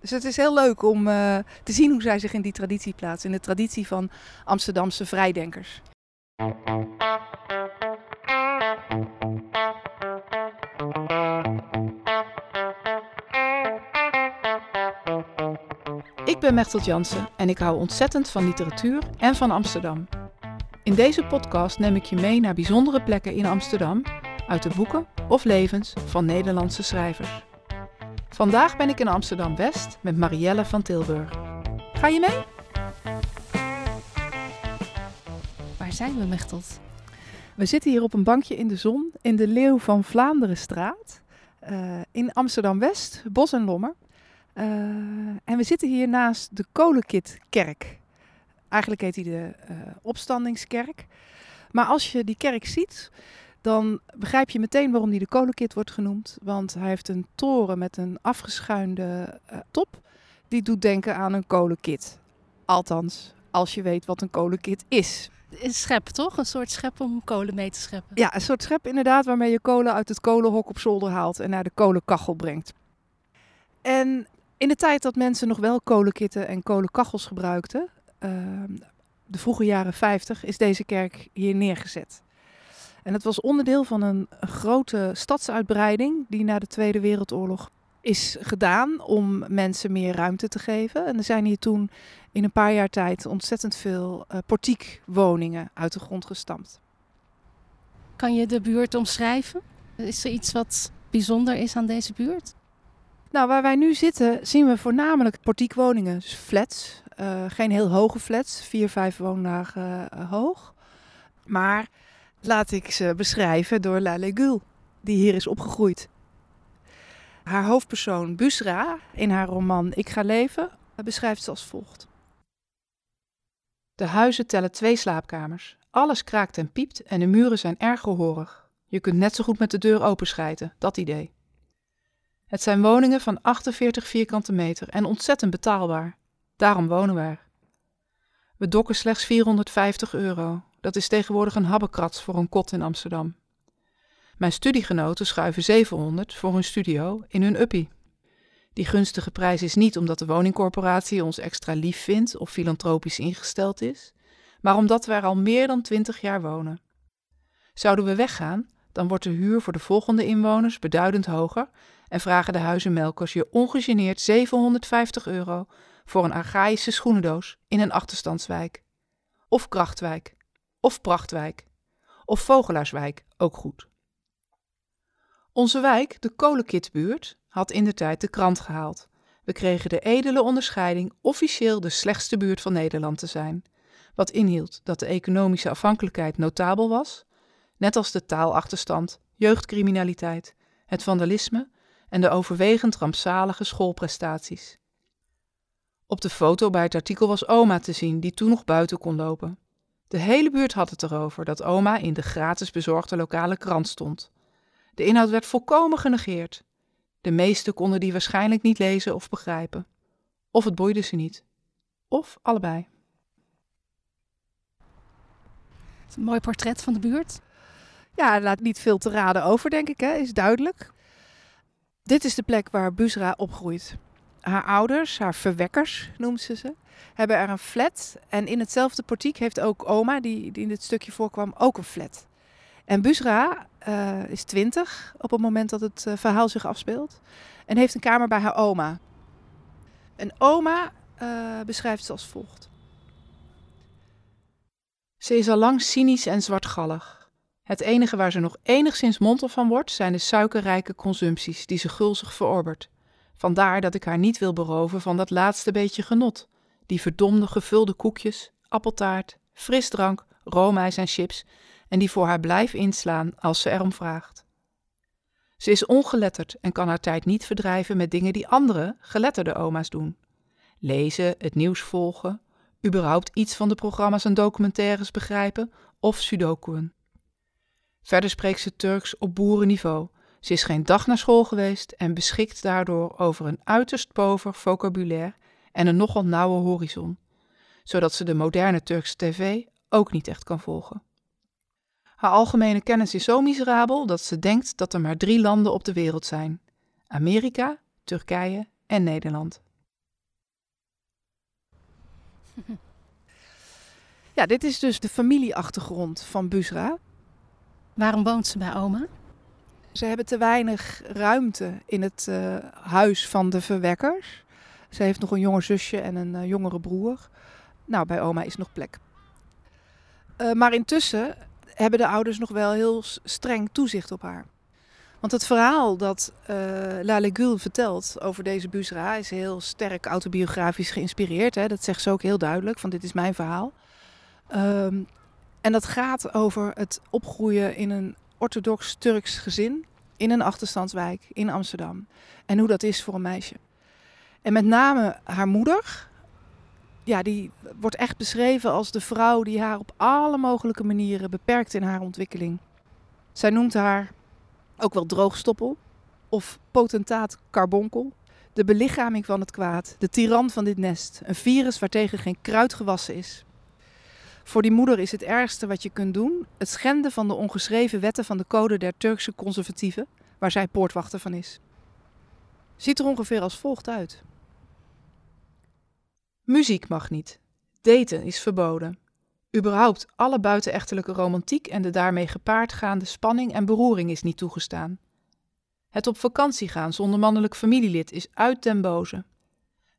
Dus het is heel leuk om uh, te zien hoe zij zich in die traditie plaatsen. In de traditie van Amsterdamse vrijdenkers. Ik ben Mechtelt Jansen en ik hou ontzettend van literatuur en van Amsterdam. In deze podcast neem ik je mee naar bijzondere plekken in Amsterdam uit de boeken of levens van Nederlandse schrijvers. Vandaag ben ik in Amsterdam West met Marielle van Tilburg. Ga je mee? Waar zijn we, Mechtelt? We zitten hier op een bankje in de zon in de Leeuw van Vlaanderenstraat. Uh, in Amsterdam West, Bos en Lommer. Uh, en we zitten hier naast de Kolenkitkerk. Eigenlijk heet hij de uh, Opstandingskerk. Maar als je die kerk ziet, dan begrijp je meteen waarom hij de kolenkit wordt genoemd. Want hij heeft een toren met een afgeschuinde uh, top. Die doet denken aan een kolenkit. Althans, als je weet wat een kolenkit is. Een schep, toch? Een soort schep om kolen mee te scheppen. Ja, een soort schep inderdaad waarmee je kolen uit het kolenhok op zolder haalt en naar de kolenkachel brengt. En in de tijd dat mensen nog wel kolenkitten en kolenkachels gebruikten, uh, de vroege jaren 50, is deze kerk hier neergezet. En het was onderdeel van een, een grote stadsuitbreiding die na de Tweede Wereldoorlog is gedaan om mensen meer ruimte te geven. En er zijn hier toen in een paar jaar tijd ontzettend veel uh, portiekwoningen uit de grond gestampt. Kan je de buurt omschrijven? Is er iets wat bijzonder is aan deze buurt? Nou, waar wij nu zitten zien we voornamelijk portiekwoningen, dus flats. Uh, geen heel hoge flats, vier, vijf woonlagen uh, hoog. Maar laat ik ze beschrijven door Lale Gül, die hier is opgegroeid. Haar hoofdpersoon Busra in haar roman Ik ga leven beschrijft ze als volgt. De huizen tellen twee slaapkamers. Alles kraakt en piept en de muren zijn erg gehoorig. Je kunt net zo goed met de deur openschijten, dat idee. Het zijn woningen van 48 vierkante meter en ontzettend betaalbaar. Daarom wonen we er. We dokken slechts 450 euro. Dat is tegenwoordig een habbekrats voor een kot in Amsterdam. Mijn studiegenoten schuiven 700 voor hun studio in hun uppie. Die gunstige prijs is niet omdat de woningcorporatie ons extra lief vindt of filantropisch ingesteld is, maar omdat we er al meer dan 20 jaar wonen. Zouden we weggaan, dan wordt de huur voor de volgende inwoners beduidend hoger en vragen de huizenmelkers je ongegeneerd 750 euro voor een archaïsche schoenendoos in een achterstandswijk. Of krachtwijk, of prachtwijk, of vogelaarswijk, ook goed. Onze wijk, de Kolenkitbuurt, had in de tijd de krant gehaald. We kregen de edele onderscheiding officieel de slechtste buurt van Nederland te zijn, wat inhield dat de economische afhankelijkheid notabel was, net als de taalachterstand, jeugdcriminaliteit, het vandalisme en de overwegend rampzalige schoolprestaties. Op de foto bij het artikel was oma te zien, die toen nog buiten kon lopen. De hele buurt had het erover dat oma in de gratis bezorgde lokale krant stond. De inhoud werd volkomen genegeerd. De meesten konden die waarschijnlijk niet lezen of begrijpen. Of het boeide ze niet. Of allebei. Een mooi portret van de buurt. Ja, laat niet veel te raden over, denk ik, hè? is duidelijk. Dit is de plek waar Busra opgroeit. Haar ouders, haar verwekkers noemt ze ze, hebben er een flat. En in hetzelfde portiek heeft ook oma, die, in dit stukje voorkwam, ook een flat. En Busra uh, is twintig op het moment dat het uh, verhaal zich afspeelt. En heeft een kamer bij haar oma. En oma uh, beschrijft ze als volgt. Ze is al lang cynisch en zwartgallig. Het enige waar ze nog enigszins monter van wordt, zijn de suikerrijke consumpties die ze gulzig verorbert. Vandaar dat ik haar niet wil beroven van dat laatste beetje genot. Die verdomde gevulde koekjes, appeltaart, frisdrank, roomijs en chips en die voor haar blijf inslaan als ze erom vraagt. Ze is ongeletterd en kan haar tijd niet verdrijven met dingen die andere, geletterde oma's doen. Lezen, het nieuws volgen, überhaupt iets van de programma's en documentaires begrijpen of sudokuën. Verder spreekt ze Turks op boerenniveau. Ze is geen dag naar school geweest en beschikt daardoor over een uiterst pover vocabulaire en een nogal nauwe horizon, zodat ze de moderne Turkse tv ook niet echt kan volgen. Haar algemene kennis is zo miserabel dat ze denkt dat er maar drie landen op de wereld zijn: Amerika, Turkije en Nederland. Ja, dit is dus de familieachtergrond van Busra. Waarom woont ze bij oma? Ze hebben te weinig ruimte in het uh, huis van de verwekkers. Ze heeft nog een jonger zusje en een uh, jongere broer. Nou, bij oma is nog plek. Uh, maar intussen hebben de ouders nog wel heel streng toezicht op haar. Want het verhaal dat uh, La Legule vertelt over deze Busra is heel sterk autobiografisch geïnspireerd. Hè? Dat zegt ze ook heel duidelijk, van dit is mijn verhaal. Um, en dat gaat over het opgroeien in een orthodox Turks gezin in een achterstandswijk in Amsterdam. En hoe dat is voor een meisje. En met name haar moeder, ja, die wordt echt beschreven als de vrouw die haar op alle mogelijke manieren beperkt in haar ontwikkeling. Zij noemt haar ook wel droogstoppel of potentaat carbonkel. De belichaming van het kwaad, de tiran van dit nest, een virus waartegen geen kruid gewassen is. Voor die moeder is het ergste wat je kunt doen het schenden van de ongeschreven wetten van de code der Turkse conservatieven, waar zij poortwachter van is. Ziet er ongeveer als volgt uit. Muziek mag niet. Daten is verboden. Überhaupt alle buitenechtelijke romantiek en de daarmee gepaard gaande spanning en beroering is niet toegestaan. Het op vakantie gaan zonder mannelijk familielid is uit den boze.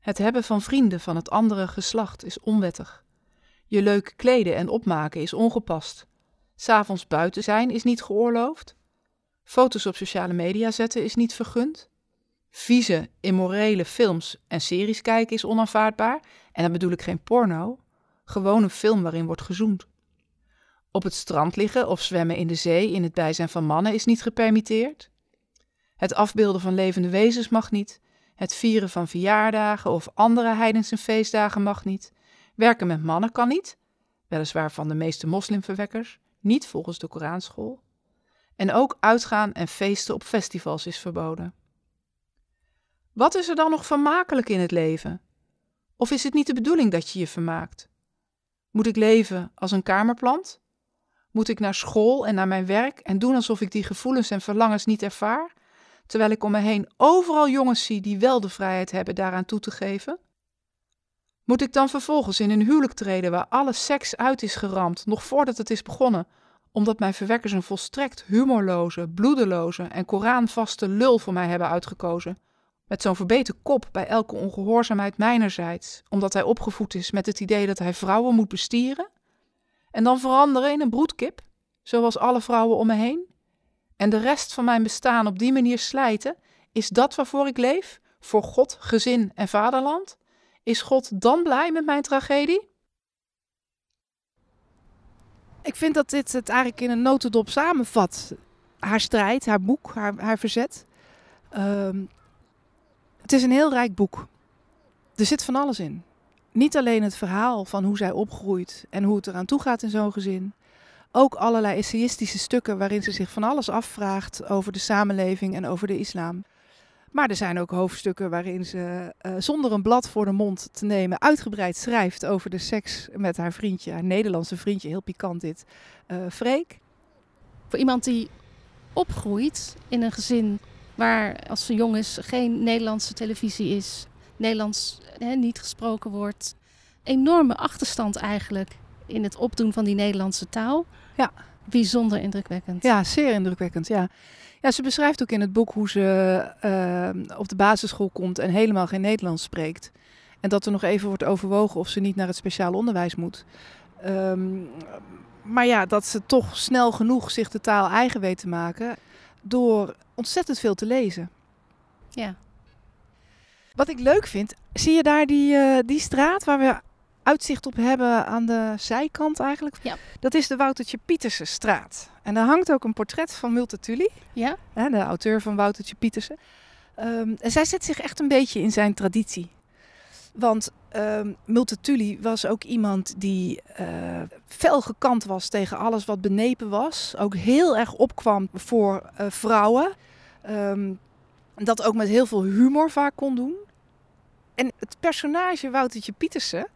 Het hebben van vrienden van het andere geslacht is onwettig. Je leuk kleden en opmaken is ongepast. S'avonds buiten zijn is niet geoorloofd. Foto's op sociale media zetten is niet vergund. Vieze, immorele films en series kijken is onaanvaardbaar. En dan bedoel ik geen porno, gewoon een film waarin wordt gezoend. Op het strand liggen of zwemmen in de zee in het bijzijn van mannen is niet gepermitteerd. Het afbeelden van levende wezens mag niet. Het vieren van verjaardagen of andere heidense feestdagen mag niet. Werken met mannen kan niet, weliswaar van de meeste moslimverwekkers, niet volgens de Koranschool. En ook uitgaan en feesten op festivals is verboden. Wat is er dan nog vermakelijk in het leven? Of is het niet de bedoeling dat je je vermaakt? Moet ik leven als een kamerplant? Moet ik naar school en naar mijn werk en doen alsof ik die gevoelens en verlangens niet ervaar, terwijl ik om me heen overal jongens zie die wel de vrijheid hebben daaraan toe te geven? Moet ik dan vervolgens in een huwelijk treden waar alle seks uit is geramd, nog voordat het is begonnen, omdat mijn verwekkers een volstrekt humorloze, bloedeloze en Koranvaste lul voor mij hebben uitgekozen? Met zo'n verbeten kop bij elke ongehoorzaamheid mijnerzijds, omdat hij opgevoed is met het idee dat hij vrouwen moet bestieren? En dan veranderen in een broedkip, zoals alle vrouwen om me heen? En de rest van mijn bestaan op die manier slijten, is dat waarvoor ik leef? Voor God, gezin en vaderland? Is God dan blij met mijn tragedie? Ik vind dat dit het eigenlijk in een notendop samenvat. Haar strijd, haar boek, haar, haar verzet. Um, het is een heel rijk boek. Er zit van alles in. Niet alleen het verhaal van hoe zij opgroeit en hoe het eraan toe gaat in zo'n gezin. Ook allerlei essayistische stukken waarin ze zich van alles afvraagt over de samenleving en over de islam. Maar er zijn ook hoofdstukken waarin ze uh, zonder een blad voor de mond te nemen uitgebreid schrijft over de seks met haar vriendje, haar Nederlandse vriendje, heel pikant dit, uh, Freek. Voor iemand die opgroeit in een gezin waar als ze jong is geen Nederlandse televisie is, Nederlands hè, niet gesproken wordt, enorme achterstand eigenlijk in het opdoen van die Nederlandse taal. Ja. Bijzonder indrukwekkend. Ja, zeer indrukwekkend, ja. Ja, ze beschrijft ook in het boek hoe ze uh, op de basisschool komt en helemaal geen Nederlands spreekt. En dat er nog even wordt overwogen of ze niet naar het speciaal onderwijs moet. Um, maar ja, dat ze toch snel genoeg zich de taal eigen weet te maken door ontzettend veel te lezen. Ja. Wat ik leuk vind, zie je daar die, uh, die straat waar we uitzicht op hebben aan de zijkant eigenlijk. Ja. Dat is de Woutertje Pietersen straat. En daar hangt ook een portret van Multatuli. Ja. Hè, de auteur van Woutertje Pietersen. Um, en zij zet zich echt een beetje in zijn traditie. Want um, Multatuli was ook iemand die uh, fel gekant was tegen alles wat benepen was. Ook heel erg opkwam voor uh, vrouwen. Um, dat ook met heel veel humor vaak kon doen. En het personage Woutertje Pietersen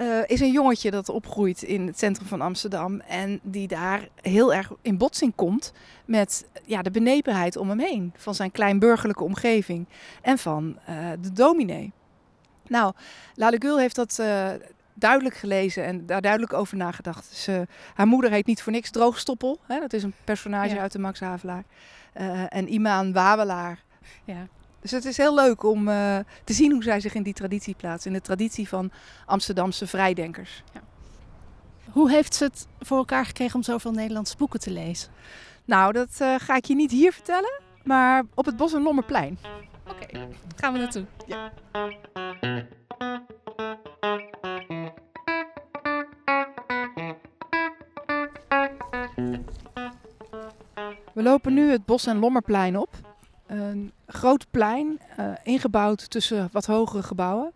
uh, is een jongetje dat opgroeit in het centrum van Amsterdam. En die daar heel erg in botsing komt met ja, de benepenheid om hem heen. Van zijn kleinburgerlijke omgeving en van uh, de dominee. Nou, Lallegul heeft dat uh, duidelijk gelezen en daar duidelijk over nagedacht. Dus, uh, haar moeder heet niet voor niks Droogstoppel. Hè? Dat is een personage Ja. uit de Max Havelaar. Eh, en Imaan Wawelaar. Ja. Dus het is heel leuk om eh, te zien hoe zij zich in die traditie plaatst. In de traditie van Amsterdamse vrijdenkers. Hoe heeft ze het voor elkaar gekregen om zoveel Nederlandse boeken te lezen? Nou, dat eh, ga ik je niet hier vertellen, maar op het Bos en Lommerplein. Oké, gaan we naartoe. We lopen nu het Bos en Lommerplein op. Een groot plein, eh, ingebouwd tussen wat hogere gebouwen.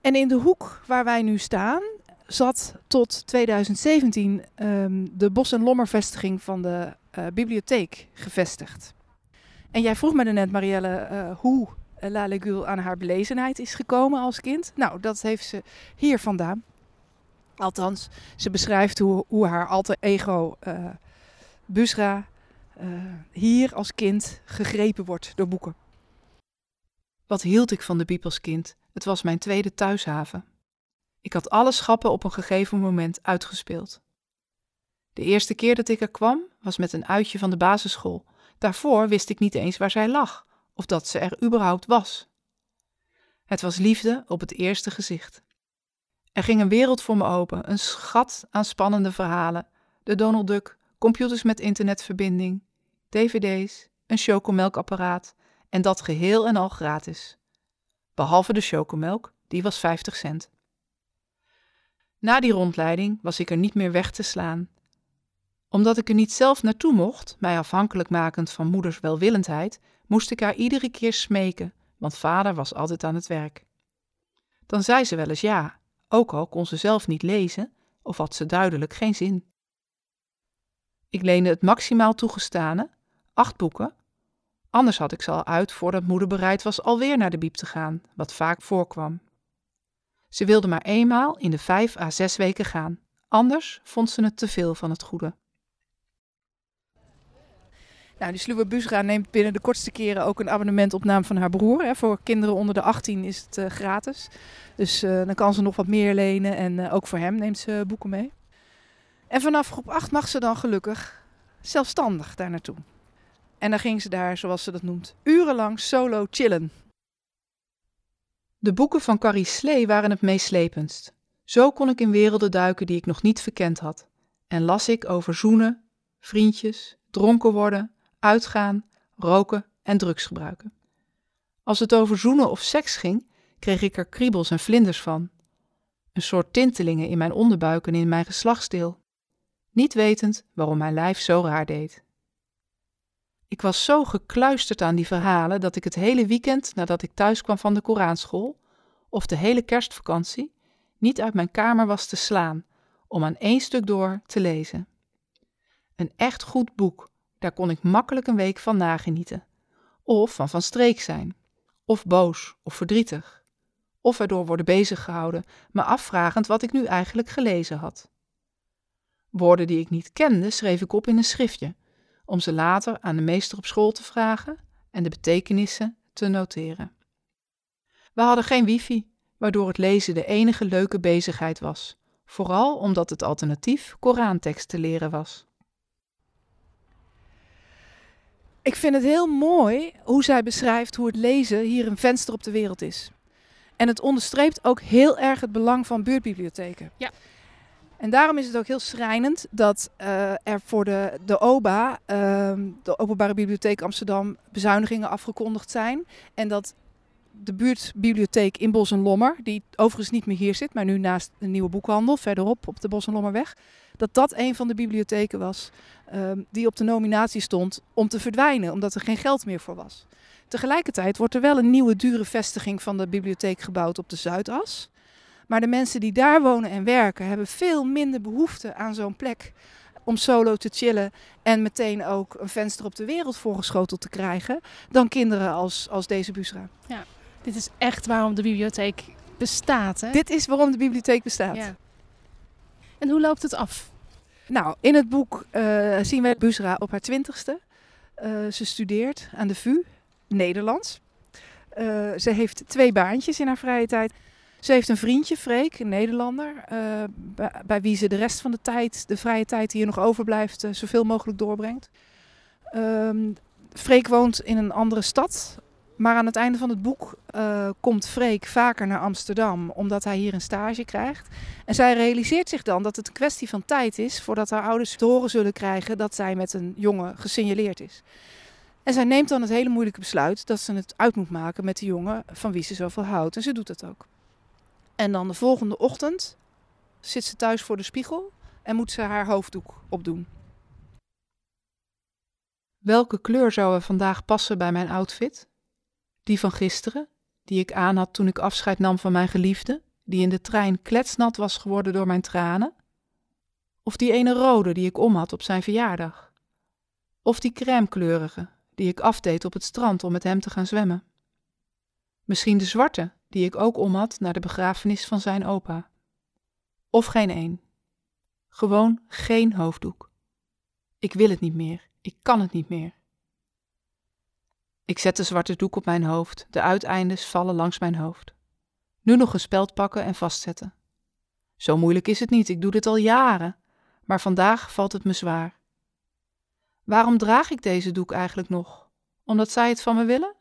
En in de hoek waar wij nu staan, zat tot 2017 ehm, de Bos en Lommervestiging van de eh, bibliotheek gevestigd. En jij vroeg me net, Marielle, eh, hoe La Legule aan haar belezenheid is gekomen als kind. Nou, dat heeft ze hier vandaan. Althans, ze beschrijft hoe, hoe haar alter ego Busra hier als kind gegrepen wordt door boeken. Wat hield ik van de Biep kind? Het was mijn tweede thuishaven. Ik had alle schappen op een gegeven moment uitgespeeld. De eerste keer dat ik er kwam was met een uitje van de basisschool. Daarvoor wist ik niet eens waar zij lag of dat ze er überhaupt was. Het was liefde op het eerste gezicht. Er ging een wereld voor me open, een schat aan spannende verhalen. De Donald Duck, computers met internetverbinding, dvd's, een chocomelkapparaat en dat geheel en al gratis. Behalve de chocomelk, die was 50 cent. Na die rondleiding was ik er niet meer weg te slaan. Omdat ik er niet zelf naartoe mocht, mij afhankelijk makend van moeders welwillendheid, moest ik haar iedere keer smeken, want vader was altijd aan het werk. Dan zei ze wel eens ja, ook al kon ze zelf niet lezen of had ze duidelijk geen zin. Ik leende het maximaal toegestane, acht boeken. Anders had ik ze al uit voordat moeder bereid was alweer naar de biep te gaan, wat vaak voorkwam. Ze wilde maar eenmaal in de vijf à zes weken gaan, anders vond ze het te veel van het goede. Nou, die sluwe Busra neemt binnen de kortste keren ook een abonnement op naam van haar broer. Hè. Voor kinderen onder de 18 is het eh, gratis. Dus eh, dan kan ze nog wat meer lenen en eh, ook voor hem neemt ze boeken mee. En vanaf groep 8 mag ze dan gelukkig zelfstandig daar naartoe. En dan ging ze daar, zoals ze dat noemt, urenlang solo chillen. De boeken van Carrie Slee waren het meeslependst. Zo kon ik in werelden duiken die ik nog niet verkend had. En las ik over zoenen, vriendjes, dronken worden, uitgaan, roken en drugs gebruiken. Als het over zoenen of seks ging, kreeg ik er kriebels en vlinders van. Een soort tintelingen in mijn onderbuik en in mijn geslachtsdeel. Niet wetend waarom mijn lijf zo raar deed. Ik was zo gekluisterd aan die verhalen dat ik het hele weekend nadat ik thuis kwam van de Koranschool, of de hele kerstvakantie, niet uit mijn kamer was te slaan om aan één stuk door te lezen. Een echt goed boek, daar kon ik makkelijk een week van nagenieten. Of van van streek zijn, of boos of verdrietig, of erdoor worden beziggehouden, me afvragend wat ik nu eigenlijk gelezen had. Woorden die ik niet kende schreef ik op in een schriftje, om ze later aan de meester op school te vragen en de betekenissen te noteren. We hadden geen wifi, waardoor het lezen de enige leuke bezigheid was, vooral omdat het alternatief Korantekst te leren was. Ik vind het heel mooi hoe zij beschrijft hoe het lezen hier een venster op de wereld is. En het onderstreept ook heel erg het belang van buurtbibliotheken. Ja. En daarom is het ook heel schrijnend dat uh, er voor de, de OBA, uh, de Openbare Bibliotheek Amsterdam, bezuinigingen afgekondigd zijn. En dat de buurtbibliotheek in Bos en Lommer, die overigens niet meer hier zit, maar nu naast een nieuwe boekhandel verderop op de Bos en Lommerweg, dat dat een van de bibliotheken was uh, die op de nominatie stond om te verdwijnen, omdat er geen geld meer voor was. Tegelijkertijd wordt er wel een nieuwe dure vestiging van de bibliotheek gebouwd op de Zuidas. Maar de mensen die daar wonen en werken hebben veel minder behoefte aan zo'n plek om solo te chillen en meteen ook een venster op de wereld voorgeschoteld te krijgen dan kinderen als, als deze Busra. Ja, dit is echt waarom de bibliotheek bestaat. Hè? Dit is waarom de bibliotheek bestaat. Ja. En hoe loopt het af? Nou, in het boek uh, zien wij Busra op haar twintigste. Uh, ze studeert aan de VU, Nederlands. Uh, ze heeft twee baantjes in haar vrije tijd. Ze heeft een vriendje, Freek, een Nederlander, uh, bij, wie ze de rest van de tijd, de vrije tijd die er nog overblijft, uh, zoveel mogelijk doorbrengt. Um, Freek woont in een andere stad, maar aan het einde van het boek uh, komt Freek vaker naar Amsterdam, omdat hij hier een stage krijgt. En zij realiseert zich dan dat het een kwestie van tijd is voordat haar ouders te horen zullen krijgen dat zij met een jongen gesignaleerd is. En zij neemt dan het hele moeilijke besluit dat ze het uit moet maken met de jongen van wie ze zoveel houdt. En ze doet dat ook. En dan de volgende ochtend zit ze thuis voor de spiegel en moet ze haar hoofddoek opdoen. Welke kleur zou er vandaag passen bij mijn outfit? Die van gisteren, die ik aan had toen ik afscheid nam van mijn geliefde, die in de trein kletsnat was geworden door mijn tranen? Of die ene rode die ik om had op zijn verjaardag? Of die crèmekleurige die ik afdeed op het strand om met hem te gaan zwemmen? Misschien de zwarte die ik ook om had naar de begrafenis van zijn opa? Of geen één? Gewoon geen hoofddoek. Ik wil het niet meer, ik kan het niet meer. Ik zet de zwarte doek op mijn hoofd, de uiteindes vallen langs mijn hoofd. Nu nog een speld pakken en vastzetten. Zo moeilijk is het niet, ik doe dit al jaren, maar vandaag valt het me zwaar. Waarom draag ik deze doek eigenlijk nog? Omdat zij het van me willen?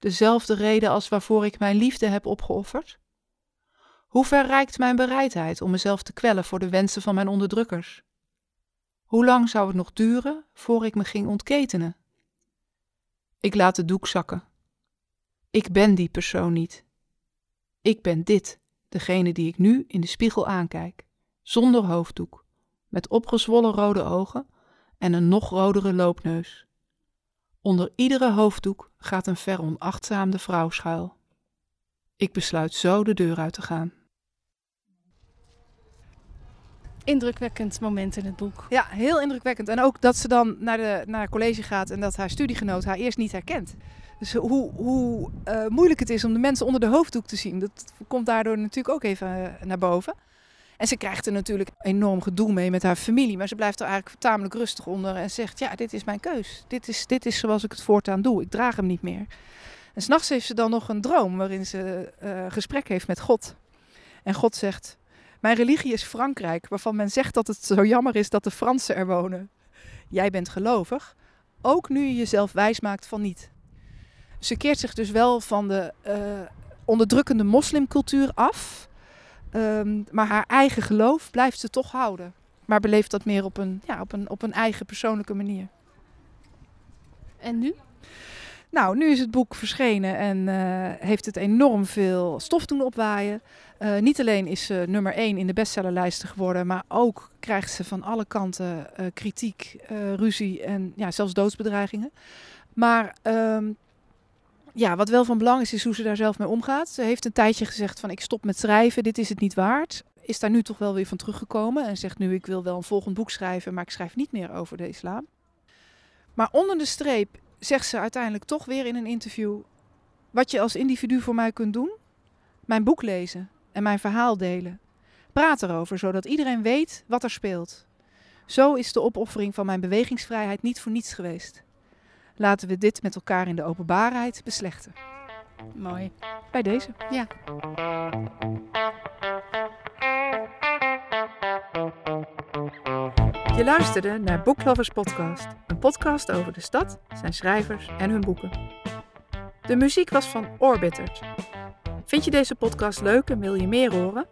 Dezelfde reden als waarvoor ik mijn liefde heb opgeofferd? Hoe ver reikt mijn bereidheid om mezelf te kwellen voor de wensen van mijn onderdrukkers? Hoe lang zou het nog duren voor ik me ging ontketenen? Ik laat de doek zakken. Ik ben die persoon niet. Ik ben dit, degene die ik nu in de spiegel aankijk, zonder hoofddoek, met opgezwollen rode ogen en een nog rodere loopneus. Onder iedere hoofddoek gaat een veronachtzaamde vrouw schuil. Ik besluit zo de deur uit te gaan. Indrukwekkend moment in het boek. Ja, heel indrukwekkend. En ook dat ze dan naar, de, naar college gaat en dat haar studiegenoot haar eerst niet herkent. Dus hoe, hoe uh, moeilijk het is om de mensen onder de hoofddoek te zien, dat komt daardoor natuurlijk ook even uh, naar boven. En ze krijgt er natuurlijk enorm gedoe mee met haar familie. Maar ze blijft er eigenlijk tamelijk rustig onder en zegt: Ja, dit is mijn keus. Dit is, dit is zoals ik het voortaan doe. Ik draag hem niet meer. En s'nachts heeft ze dan nog een droom waarin ze uh, gesprek heeft met God. En God zegt: Mijn religie is Frankrijk, waarvan men zegt dat het zo jammer is dat de Fransen er wonen. Jij bent gelovig, ook nu je jezelf wijs maakt van niet. Ze keert zich dus wel van de uh, onderdrukkende moslimcultuur af. Um, maar haar eigen geloof blijft ze toch houden. Maar beleeft dat meer op een, ja, op een, op een eigen persoonlijke manier. En nu? Nou, nu is het boek verschenen en uh, heeft het enorm veel stof doen opwaaien. Uh, niet alleen is ze nummer 1 in de bestsellerlijsten geworden, maar ook krijgt ze van alle kanten uh, kritiek, ruzie en ja, zelfs doodsbedreigingen. Maar um, ja, wat wel van belang is, is hoe ze daar zelf mee omgaat. Ze heeft een tijdje gezegd van ik stop met schrijven, dit is het niet waard. Is daar nu toch wel weer van teruggekomen en zegt nu ik wil wel een volgend boek schrijven, maar ik schrijf niet meer over de islam. Maar onder de streep zegt ze uiteindelijk toch weer in een interview wat je als individu voor mij kunt doen. Mijn boek lezen en mijn verhaal delen. Praat erover, zodat iedereen weet wat er speelt. Zo is de opoffering van mijn bewegingsvrijheid niet voor niets geweest. Laten we dit met elkaar in de openbaarheid beslechten. Mooi. Bij deze. Ja. Je luisterde naar Booklovers Podcast, een podcast over de stad, zijn schrijvers en hun boeken. De muziek was van Orbitert. Vind je deze podcast leuk en wil je meer horen?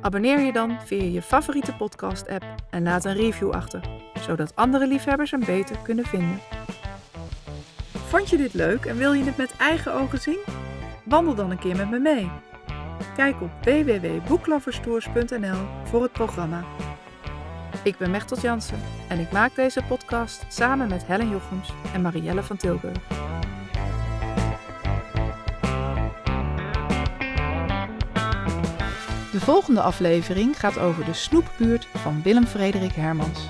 Abonneer je dan via je favoriete podcast-app en laat een review achter, zodat andere liefhebbers hem beter kunnen vinden. Vond je dit leuk en wil je het met eigen ogen zien? Wandel dan een keer met me mee. Kijk op www.boekloverstours.nl voor het programma. Ik ben Mechtel Jansen en ik maak deze podcast samen met Helen Jochems en Marielle van Tilburg. De volgende aflevering gaat over de snoepbuurt van Willem Frederik Hermans.